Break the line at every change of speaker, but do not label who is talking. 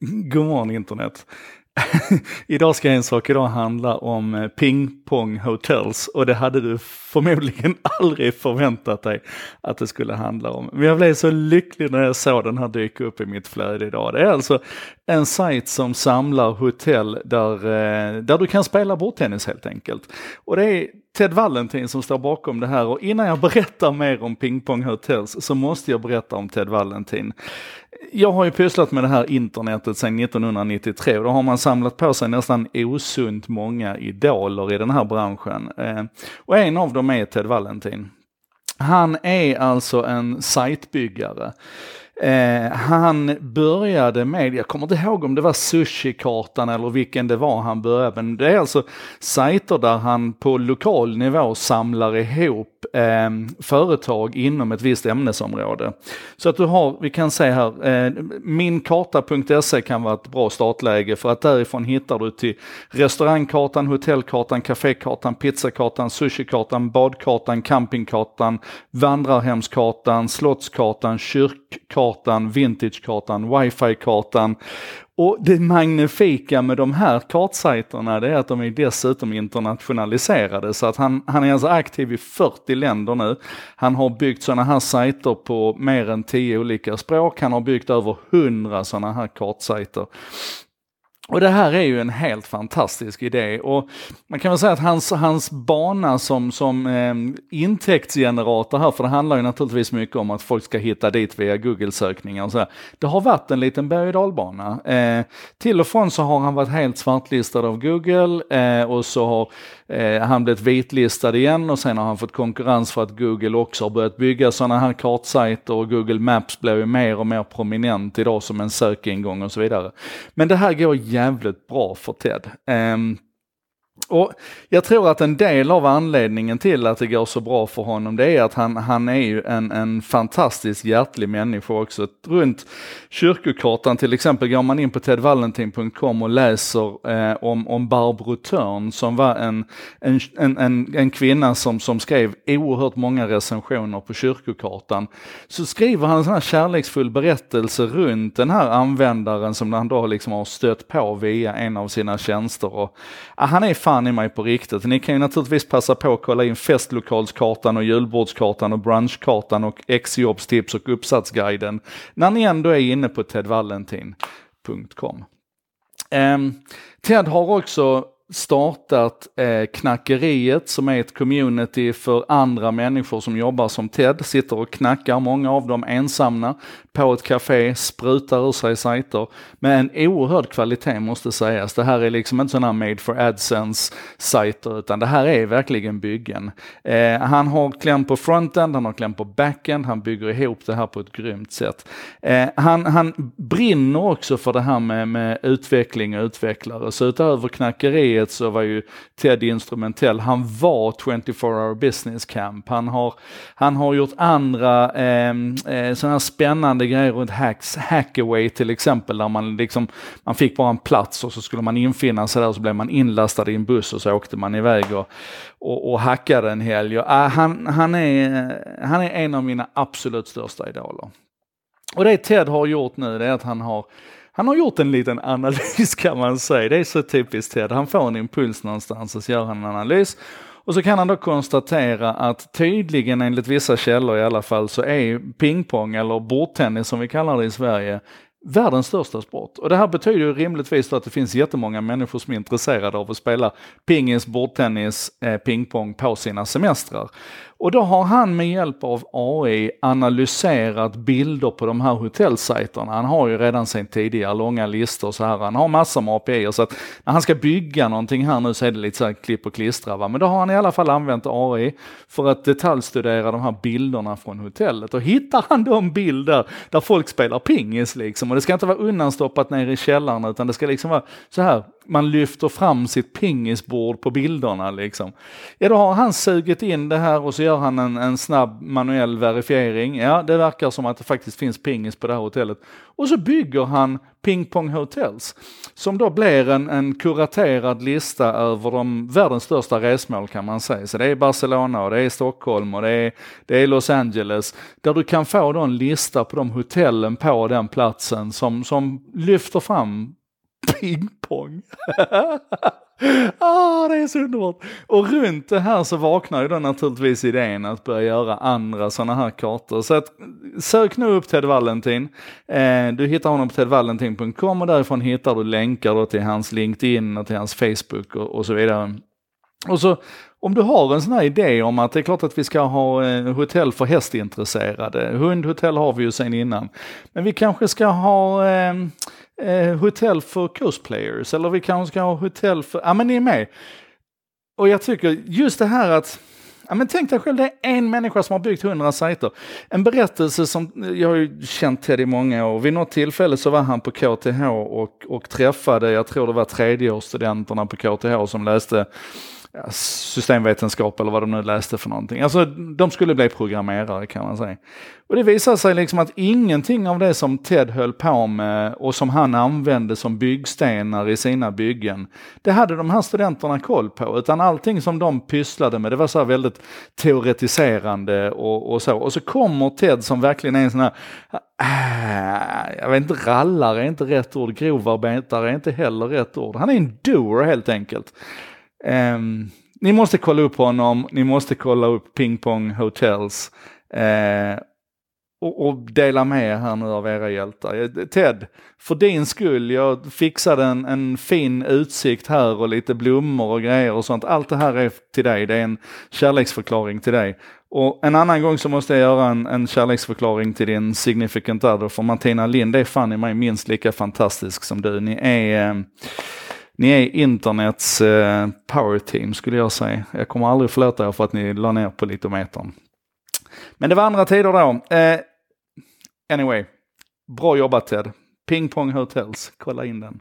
God morgon internet. idag ska en sak idag handla om eh, Ping Pong hotels och det hade du förmodligen aldrig förväntat dig att det skulle handla om. Men jag blev så lycklig när jag såg den här dyka upp i mitt flöde idag. Det är alltså en sajt som samlar hotell där, eh, där du kan spela bordtennis helt enkelt. Och det är Ted Valentin som står bakom det här och innan jag berättar mer om Ping Pong Hotels så måste jag berätta om Ted Valentin. Jag har ju pysslat med det här internetet sedan 1993 och då har man samlat på sig nästan osunt många idoler i den här branschen. Eh, och en av dem är Ted Valentin. Han är alltså en sajtbyggare. Eh, han började med, jag kommer inte ihåg om det var Sushikartan eller vilken det var han började, men det är alltså sajter där han på lokal nivå samlar ihop eh, företag inom ett visst ämnesområde. Så att du har, vi kan se här, eh, minkarta.se kan vara ett bra startläge för att därifrån hittar du till restaurangkartan, hotellkartan, kafékartan, pizzakartan, sushikartan, badkartan, campingkartan, vandrarhemskartan, slottskartan, kartan, vintagekartan, wifi-kartan och det magnifika med de här kartsajterna det är att de är dessutom internationaliserade så att han, han är alltså aktiv i 40 länder nu. Han har byggt sådana här sajter på mer än 10 olika språk. Han har byggt över 100 sådana här kartsajter. Och det här är ju en helt fantastisk idé och man kan väl säga att hans, hans bana som, som eh, intäktsgenerator här, för det handlar ju naturligtvis mycket om att folk ska hitta dit via Google-sökningar och så. Det har varit en liten berg och dalbana. Eh, till och från så har han varit helt svartlistad av Google eh, och så har Eh, han blivit vitlistad igen och sen har han fått konkurrens för att Google också har börjat bygga sådana här kartsajter och Google Maps blir ju mer och mer prominent idag som en sökingång och så vidare. Men det här går jävligt bra för Ted. Um, och jag tror att en del av anledningen till att det går så bra för honom det är att han, han är ju en, en fantastiskt hjärtlig människa också. Runt kyrkokartan till exempel går man in på tedvalentin.com och läser eh, om, om Barbro Törn som var en, en, en, en, kvinna som, som skrev oerhört många recensioner på kyrkokartan. Så skriver han en sån här kärleksfull berättelse runt den här användaren som han då liksom har stött på via en av sina tjänster. Och, ah, han är fan i mig på riktigt. Ni kan ju naturligtvis passa på att kolla in festlokalskartan och julbordskartan och brunchkartan och exjobbstips och uppsatsguiden när ni ändå är inne på tedvalentin.com. Um, ehm, Ted har också startat eh, Knackeriet som är ett community för andra människor som jobbar som Ted, sitter och knackar, många av dem ensamma, på ett café, sprutar ur sig sajter med en oerhörd kvalitet måste sägas. Det här är liksom inte sådana made for AdSense sajter utan det här är verkligen byggen. Eh, han har kläm på frontend, han har kläm på backend, han bygger ihop det här på ett grymt sätt. Eh, han, han brinner också för det här med, med utveckling och utvecklare, så utöver knackeriet så var ju Ted instrumentell. Han var 24 hour business camp, han har, han har gjort andra ehm, eh, sådana här spännande grejer runt hacks, Hackaway till exempel, där man liksom, man fick bara en plats och så skulle man infinna sig där och så blev man inlastad i en buss och så åkte man iväg och, och, och hackade en helg. Och, äh, han, han, är, han är en av mina absolut största idoler. Och det Ted har gjort nu, det är att han har han har gjort en liten analys kan man säga. Det är så typiskt Ted. Han får en impuls någonstans och så gör han en analys. Och så kan han då konstatera att tydligen enligt vissa källor i alla fall så är pingpong eller bordtennis som vi kallar det i Sverige världens största sport. Och det här betyder ju rimligtvis att det finns jättemånga människor som är intresserade av att spela pingis, bordtennis, eh, pingpong på sina semestrar. Och då har han med hjälp av AI analyserat bilder på de här hotellsajterna. Han har ju redan sedan tidigare långa listor så här. Han har massor med API så att när han ska bygga någonting här nu så är det lite så här klipp och klistra. Va? Men då har han i alla fall använt AI för att detaljstudera de här bilderna från hotellet. Och hittar han då en bild där, där folk spelar pingis liksom och det ska inte vara undanstoppat nere i källaren utan det ska liksom vara så här man lyfter fram sitt pingisbord på bilderna liksom. Ja, då har han sugit in det här och så gör han en, en snabb manuell verifiering. Ja, det verkar som att det faktiskt finns pingis på det här hotellet. Och så bygger han Ping Pong Hotels, som då blir en, en kuraterad lista över de världens största resmål kan man säga. Så det är Barcelona och det är Stockholm och det är, det är Los Angeles, där du kan få då en lista på de hotellen på den platsen som, som lyfter fram pingpong. ah, det är så underbart! Och runt det här så vaknar ju då naturligtvis idén att börja göra andra sådana här kartor. Så att, sök nu upp Ted Valentin. Eh, du hittar honom på tedvalentin.com och därifrån hittar du länkar då till hans LinkedIn och till hans Facebook och, och så vidare. Och så om du har en sån här idé om att det är klart att vi ska ha eh, hotell för hästintresserade, hundhotell har vi ju sen innan, men vi kanske ska ha eh, eh, hotell för cosplayers eller vi kanske ska ha hotell för, ja men ni är med. Och jag tycker just det här att Ja, men tänk dig själv, det är en människa som har byggt hundra sajter. En berättelse som, jag har ju känt Ted i många år. Vid något tillfälle så var han på KTH och, och träffade, jag tror det var tredjeårsstudenterna på KTH som läste systemvetenskap eller vad de nu läste för någonting. Alltså de skulle bli programmerare kan man säga. Och det visade sig liksom att ingenting av det som Ted höll på med och som han använde som byggstenar i sina byggen, det hade de här studenterna koll på. Utan allting som de pysslade med, det var så här väldigt teoretiserande och, och så. Och så kommer Ted som verkligen är en sån här, äh, jag vet inte, rallare är inte rätt ord, grovarbetare är inte heller rätt ord. Han är en doer helt enkelt. Um, ni måste kolla upp honom, ni måste kolla upp Ping Pong Hotels. Uh, och, och, dela med er här nu av era hjältar. Eh, Ted, för din skull, jag fixade en, en fin utsikt här och lite blommor och grejer och sånt. Allt det här är till dig, det är en kärleksförklaring till dig. Och en annan gång så måste jag göra en, en kärleksförklaring till din significant other, för Martina Lind är fan i mig minst lika fantastisk som du. Ni är... Eh, ni är internets eh, power team skulle jag säga. Jag kommer aldrig förlåta er för att ni la ner på litometern. Men det var andra tider då. Eh, anyway, bra jobbat Ted. Ping Pong Hotels, kolla in den.